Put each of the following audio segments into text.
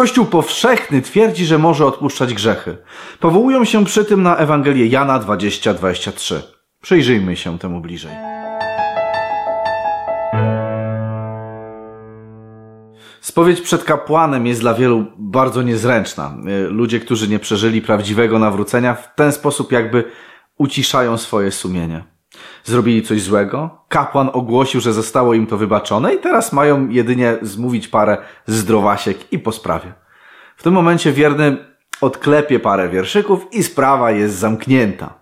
Kościół powszechny twierdzi, że może odpuszczać grzechy. Powołują się przy tym na Ewangelię Jana 20-23. Przyjrzyjmy się temu bliżej. Spowiedź przed kapłanem jest dla wielu bardzo niezręczna. Ludzie, którzy nie przeżyli prawdziwego nawrócenia, w ten sposób jakby uciszają swoje sumienie. Zrobili coś złego, kapłan ogłosił, że zostało im to wybaczone i teraz mają jedynie zmówić parę zdrowasiek i po sprawie. W tym momencie wierny odklepie parę wierszyków i sprawa jest zamknięta.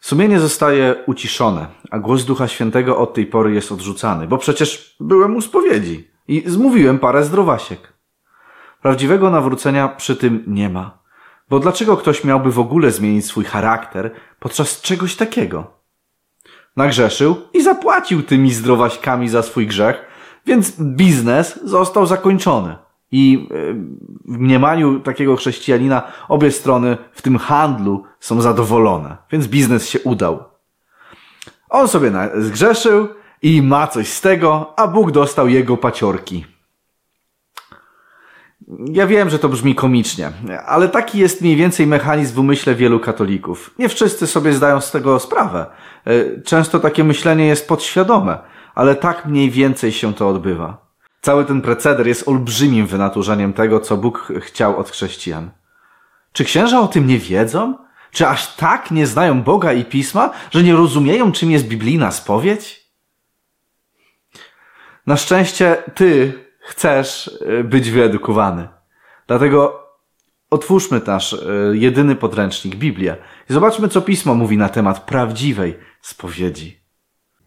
Sumienie zostaje uciszone, a głos Ducha Świętego od tej pory jest odrzucany, bo przecież byłem u spowiedzi i zmówiłem parę zdrowasiek. Prawdziwego nawrócenia przy tym nie ma. Bo dlaczego ktoś miałby w ogóle zmienić swój charakter podczas czegoś takiego? Nagrzeszył i zapłacił tymi zdrowaśkami za swój grzech, więc biznes został zakończony. I e, w mniemaniu takiego chrześcijanina obie strony w tym handlu są zadowolone, więc biznes się udał. On sobie zgrzeszył i ma coś z tego, a Bóg dostał jego paciorki. Ja wiem, że to brzmi komicznie, ale taki jest mniej więcej mechanizm w umyśle wielu katolików. Nie wszyscy sobie zdają z tego sprawę. E, często takie myślenie jest podświadome, ale tak mniej więcej się to odbywa. Cały ten preceder jest olbrzymim wynaturzeniem tego, co Bóg chciał od chrześcijan. Czy księża o tym nie wiedzą? Czy aż tak nie znają Boga i Pisma, że nie rozumieją, czym jest biblijna spowiedź? Na szczęście ty chcesz e, być wyedukowany. Dlatego otwórzmy nasz e, jedyny podręcznik, Biblię, i zobaczmy, co Pismo mówi na temat prawdziwej spowiedzi.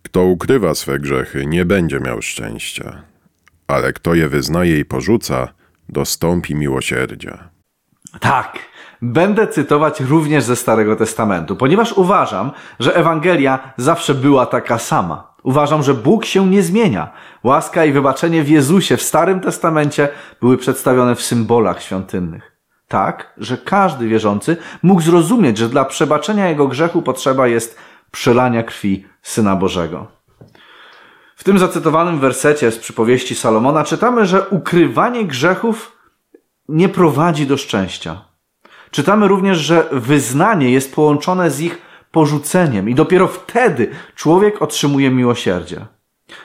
Kto ukrywa swe grzechy, nie będzie miał szczęścia, ale kto je wyznaje i porzuca, dostąpi miłosierdzia. Tak, będę cytować również ze Starego Testamentu, ponieważ uważam, że Ewangelia zawsze była taka sama. Uważam, że Bóg się nie zmienia. Łaska i wybaczenie w Jezusie w Starym Testamencie były przedstawione w symbolach świątynnych. Tak, że każdy wierzący mógł zrozumieć, że dla przebaczenia jego grzechu potrzeba jest przelania krwi Syna Bożego. W tym zacytowanym wersecie z przypowieści Salomona czytamy, że ukrywanie grzechów nie prowadzi do szczęścia. Czytamy również, że wyznanie jest połączone z ich porzuceniem i dopiero wtedy człowiek otrzymuje miłosierdzie.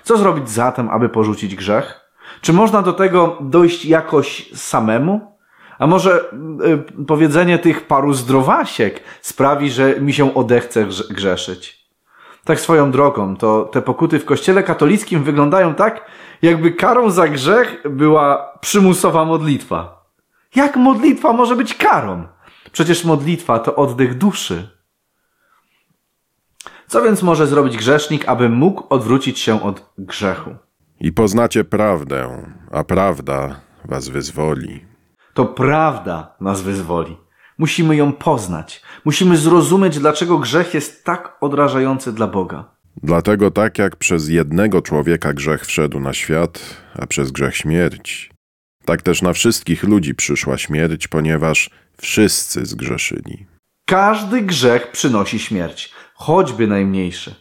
Co zrobić zatem, aby porzucić grzech? Czy można do tego dojść jakoś samemu? A może y, powiedzenie tych paru zdrowasiek sprawi, że mi się odechce grzeszyć? Tak swoją drogą, to te pokuty w kościele katolickim wyglądają tak, jakby karą za grzech była przymusowa modlitwa. Jak modlitwa może być karą? Przecież modlitwa to oddech duszy. Co więc może zrobić grzesznik, aby mógł odwrócić się od grzechu? I poznacie prawdę, a prawda was wyzwoli. To prawda nas wyzwoli. Musimy ją poznać. Musimy zrozumieć, dlaczego grzech jest tak odrażający dla Boga. Dlatego tak jak przez jednego człowieka grzech wszedł na świat, a przez grzech śmierć, tak też na wszystkich ludzi przyszła śmierć, ponieważ wszyscy zgrzeszyli. Każdy grzech przynosi śmierć choćby najmniejszy.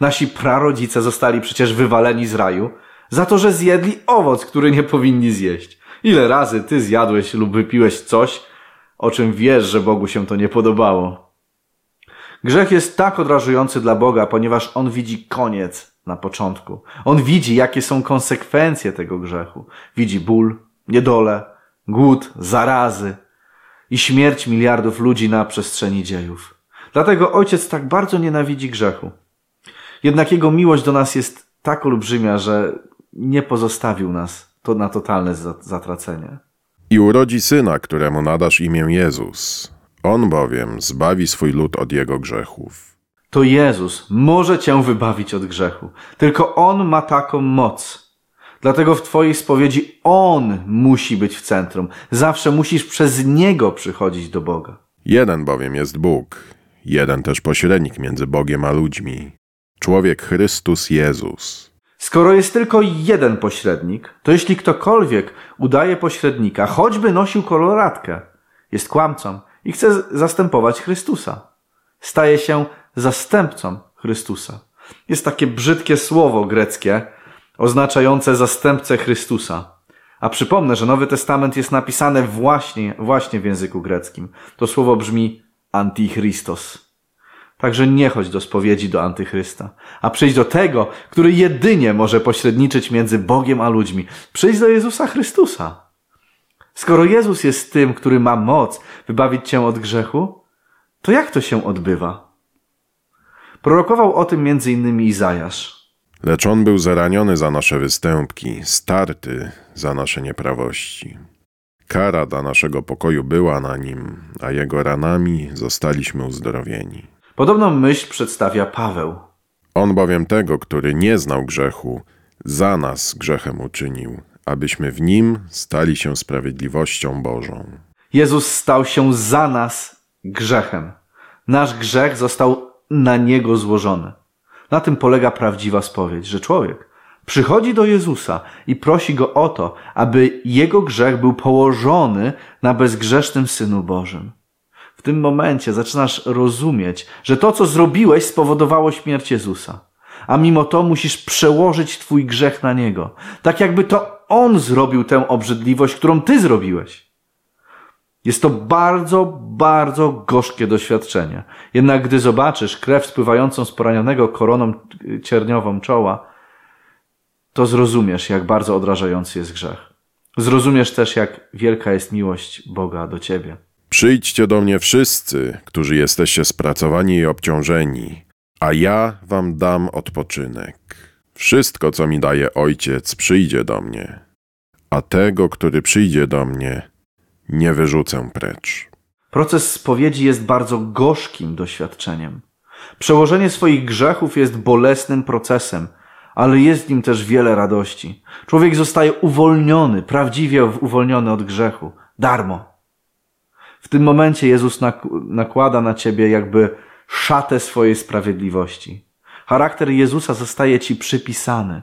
Nasi prarodzice zostali przecież wywaleni z raju za to, że zjedli owoc, który nie powinni zjeść. Ile razy ty zjadłeś lub wypiłeś coś, o czym wiesz, że Bogu się to nie podobało? Grzech jest tak odrażujący dla Boga, ponieważ On widzi koniec na początku. On widzi, jakie są konsekwencje tego grzechu. Widzi ból, niedolę, głód, zarazy i śmierć miliardów ludzi na przestrzeni dziejów. Dlatego ojciec tak bardzo nienawidzi grzechu. Jednak jego miłość do nas jest tak olbrzymia, że nie pozostawił nas to na totalne zatracenie. I urodzi syna, któremu nadasz imię Jezus. On bowiem zbawi swój lud od jego grzechów. To Jezus może cię wybawić od grzechu. Tylko On ma taką moc. Dlatego w Twojej spowiedzi On musi być w centrum. Zawsze musisz przez Niego przychodzić do Boga. Jeden bowiem jest Bóg jeden też pośrednik między Bogiem a ludźmi człowiek Chrystus Jezus. Skoro jest tylko jeden pośrednik, to jeśli ktokolwiek udaje pośrednika, choćby nosił koloratkę, jest kłamcą i chce zastępować Chrystusa. Staje się zastępcą Chrystusa. Jest takie brzydkie słowo greckie oznaczające zastępcę Chrystusa. A przypomnę, że Nowy Testament jest napisany właśnie, właśnie w języku greckim. To słowo brzmi Antichristos. Także nie chodź do spowiedzi do Antychrysta, a przyjdź do tego, który jedynie może pośredniczyć między Bogiem a ludźmi. Przyjdź do Jezusa Chrystusa. Skoro Jezus jest tym, który ma moc wybawić cię od grzechu, to jak to się odbywa? Prorokował o tym innymi Izajasz. Lecz on był zaraniony za nasze występki, starty za nasze nieprawości. Kara dla naszego pokoju była na nim, a jego ranami zostaliśmy uzdrowieni. Podobną myśl przedstawia Paweł. On bowiem tego, który nie znał grzechu, za nas grzechem uczynił, abyśmy w nim stali się sprawiedliwością Bożą. Jezus stał się za nas grzechem. Nasz grzech został na niego złożony. Na tym polega prawdziwa spowiedź, że człowiek przychodzi do Jezusa i prosi go o to, aby jego grzech był położony na bezgrzesznym Synu Bożym. W tym momencie zaczynasz rozumieć, że to, co zrobiłeś, spowodowało śmierć Jezusa. A mimo to musisz przełożyć twój grzech na niego. Tak jakby to on zrobił tę obrzydliwość, którą ty zrobiłeś. Jest to bardzo, bardzo gorzkie doświadczenie. Jednak gdy zobaczysz krew spływającą z poranionego koroną cierniową czoła, to zrozumiesz, jak bardzo odrażający jest grzech. Zrozumiesz też, jak wielka jest miłość Boga do ciebie. Przyjdźcie do mnie wszyscy, którzy jesteście spracowani i obciążeni, a ja wam dam odpoczynek. Wszystko, co mi daje Ojciec, przyjdzie do mnie, a tego, który przyjdzie do mnie, nie wyrzucę precz. Proces spowiedzi jest bardzo gorzkim doświadczeniem. Przełożenie swoich grzechów jest bolesnym procesem, ale jest w nim też wiele radości. Człowiek zostaje uwolniony, prawdziwie uwolniony od grzechu, darmo. W tym momencie Jezus nakłada na ciebie jakby szatę swojej sprawiedliwości. Charakter Jezusa zostaje ci przypisany.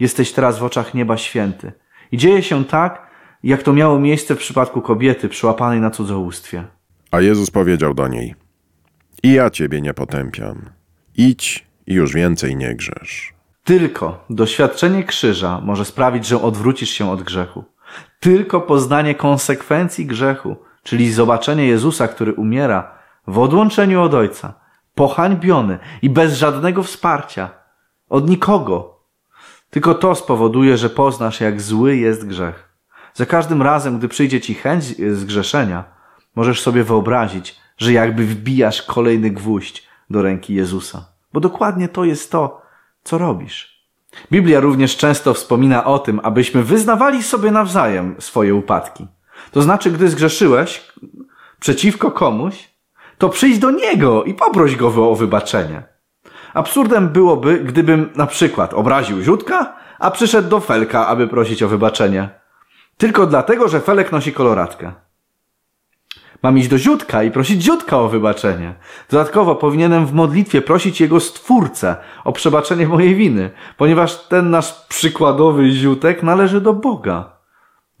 Jesteś teraz w oczach nieba święty. I dzieje się tak, jak to miało miejsce w przypadku kobiety przyłapanej na cudzołóstwie. A Jezus powiedział do niej: I ja ciebie nie potępiam. Idź i już więcej nie grzesz. Tylko doświadczenie krzyża może sprawić, że odwrócisz się od grzechu. Tylko poznanie konsekwencji grzechu, czyli zobaczenie Jezusa, który umiera w odłączeniu od Ojca, pohańbiony i bez żadnego wsparcia, od nikogo. Tylko to spowoduje, że poznasz, jak zły jest grzech. Za każdym razem, gdy przyjdzie ci chęć zgrzeszenia, możesz sobie wyobrazić, że jakby wbijasz kolejny gwóźdź do ręki Jezusa. Bo dokładnie to jest to, co robisz. Biblia również często wspomina o tym, abyśmy wyznawali sobie nawzajem swoje upadki. To znaczy, gdy zgrzeszyłeś przeciwko komuś, to przyjdź do niego i poproś go o wybaczenie. Absurdem byłoby, gdybym na przykład obraził Ziutka, a przyszedł do Felka, aby prosić o wybaczenie. Tylko dlatego, że Felek nosi koloratkę. Mam iść do Ziutka i prosić Ziutka o wybaczenie. Dodatkowo powinienem w modlitwie prosić jego stwórcę o przebaczenie mojej winy, ponieważ ten nasz przykładowy Ziutek należy do Boga.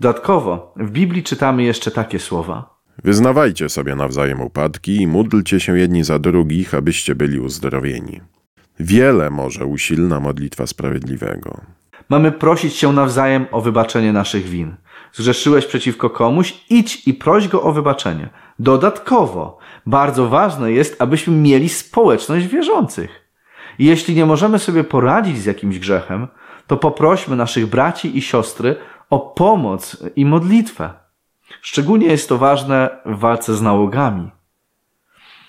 Dodatkowo w Biblii czytamy jeszcze takie słowa. Wyznawajcie sobie nawzajem upadki i módlcie się jedni za drugich, abyście byli uzdrowieni. Wiele może usilna modlitwa sprawiedliwego. Mamy prosić się nawzajem o wybaczenie naszych win. Zgrzeszyłeś przeciwko komuś, idź i proś go o wybaczenie. Dodatkowo, bardzo ważne jest, abyśmy mieli społeczność wierzących. Jeśli nie możemy sobie poradzić z jakimś grzechem, to poprośmy naszych braci i siostry o pomoc i modlitwę. Szczególnie jest to ważne w walce z nałogami.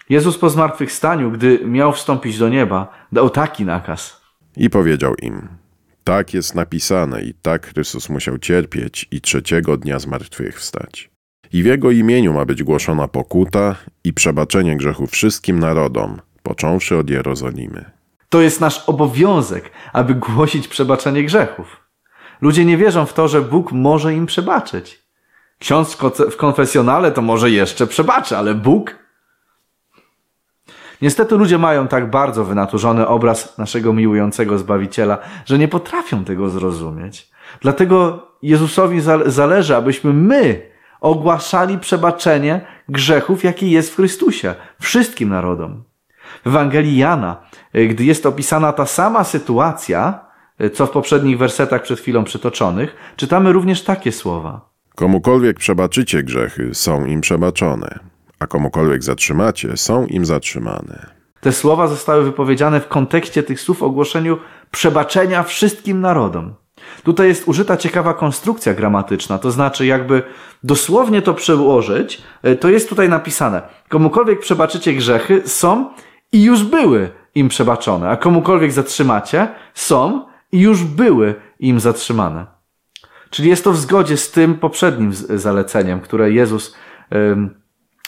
Jezus po zmartwychwstaniu, gdy miał wstąpić do nieba, dał taki nakaz. I powiedział im: Tak jest napisane, i tak Chrystus musiał cierpieć i trzeciego dnia zmartwychwstać. I w jego imieniu ma być głoszona pokuta i przebaczenie grzechu wszystkim narodom, począwszy od Jerozolimy. To jest nasz obowiązek, aby głosić przebaczenie grzechów. Ludzie nie wierzą w to, że Bóg może im przebaczyć. Ksiądz w konfesjonale to może jeszcze przebaczy, ale Bóg? Niestety ludzie mają tak bardzo wynaturzony obraz naszego miłującego Zbawiciela, że nie potrafią tego zrozumieć. Dlatego Jezusowi zależy, abyśmy my ogłaszali przebaczenie grzechów, jaki jest w Chrystusie, wszystkim narodom. W Ewangelii Jana, gdy jest opisana ta sama sytuacja, co w poprzednich wersetach przed chwilą przytoczonych, czytamy również takie słowa. Komukolwiek przebaczycie grzechy, są im przebaczone, a komukolwiek zatrzymacie, są im zatrzymane. Te słowa zostały wypowiedziane w kontekście tych słów ogłoszeniu przebaczenia wszystkim narodom. Tutaj jest użyta ciekawa konstrukcja gramatyczna, to znaczy, jakby dosłownie to przełożyć, e, to jest tutaj napisane: komukolwiek przebaczycie grzechy, są i już były im przebaczone, a komukolwiek zatrzymacie, są i już były im zatrzymane. Czyli jest to w zgodzie z tym poprzednim zaleceniem, które Jezus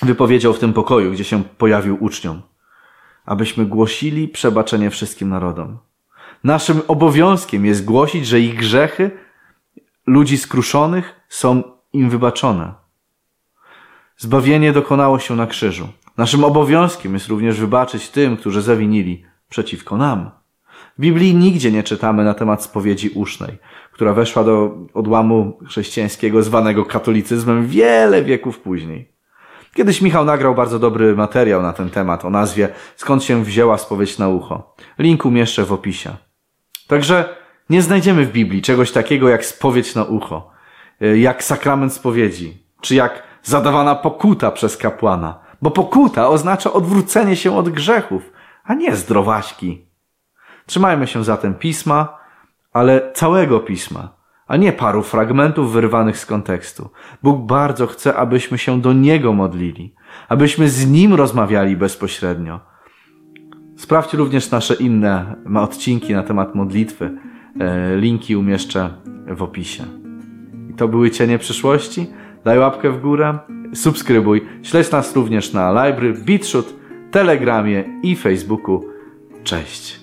wypowiedział w tym pokoju, gdzie się pojawił uczniom. Abyśmy głosili przebaczenie wszystkim narodom. Naszym obowiązkiem jest głosić, że ich grzechy ludzi skruszonych są im wybaczone. Zbawienie dokonało się na krzyżu. Naszym obowiązkiem jest również wybaczyć tym, którzy zawinili przeciwko nam. W Biblii nigdzie nie czytamy na temat spowiedzi usznej, która weszła do odłamu chrześcijańskiego zwanego katolicyzmem wiele wieków później. Kiedyś Michał nagrał bardzo dobry materiał na ten temat o nazwie Skąd się wzięła spowiedź na ucho. Link umieszczę w opisie. Także nie znajdziemy w Biblii czegoś takiego jak spowiedź na ucho, y, jak sakrament spowiedzi, czy jak zadawana pokuta przez kapłana, bo pokuta oznacza odwrócenie się od grzechów, a nie zdrowaśki. Trzymajmy się zatem pisma, ale całego pisma, a nie paru fragmentów wyrwanych z kontekstu. Bóg bardzo chce, abyśmy się do Niego modlili, abyśmy z Nim rozmawiali bezpośrednio Sprawdź również nasze inne odcinki na temat modlitwy. E, linki umieszczę w opisie. To były cienie przyszłości. Daj łapkę w górę, subskrybuj. Śledź nas również na Library, BitShoot, Telegramie i Facebooku. Cześć!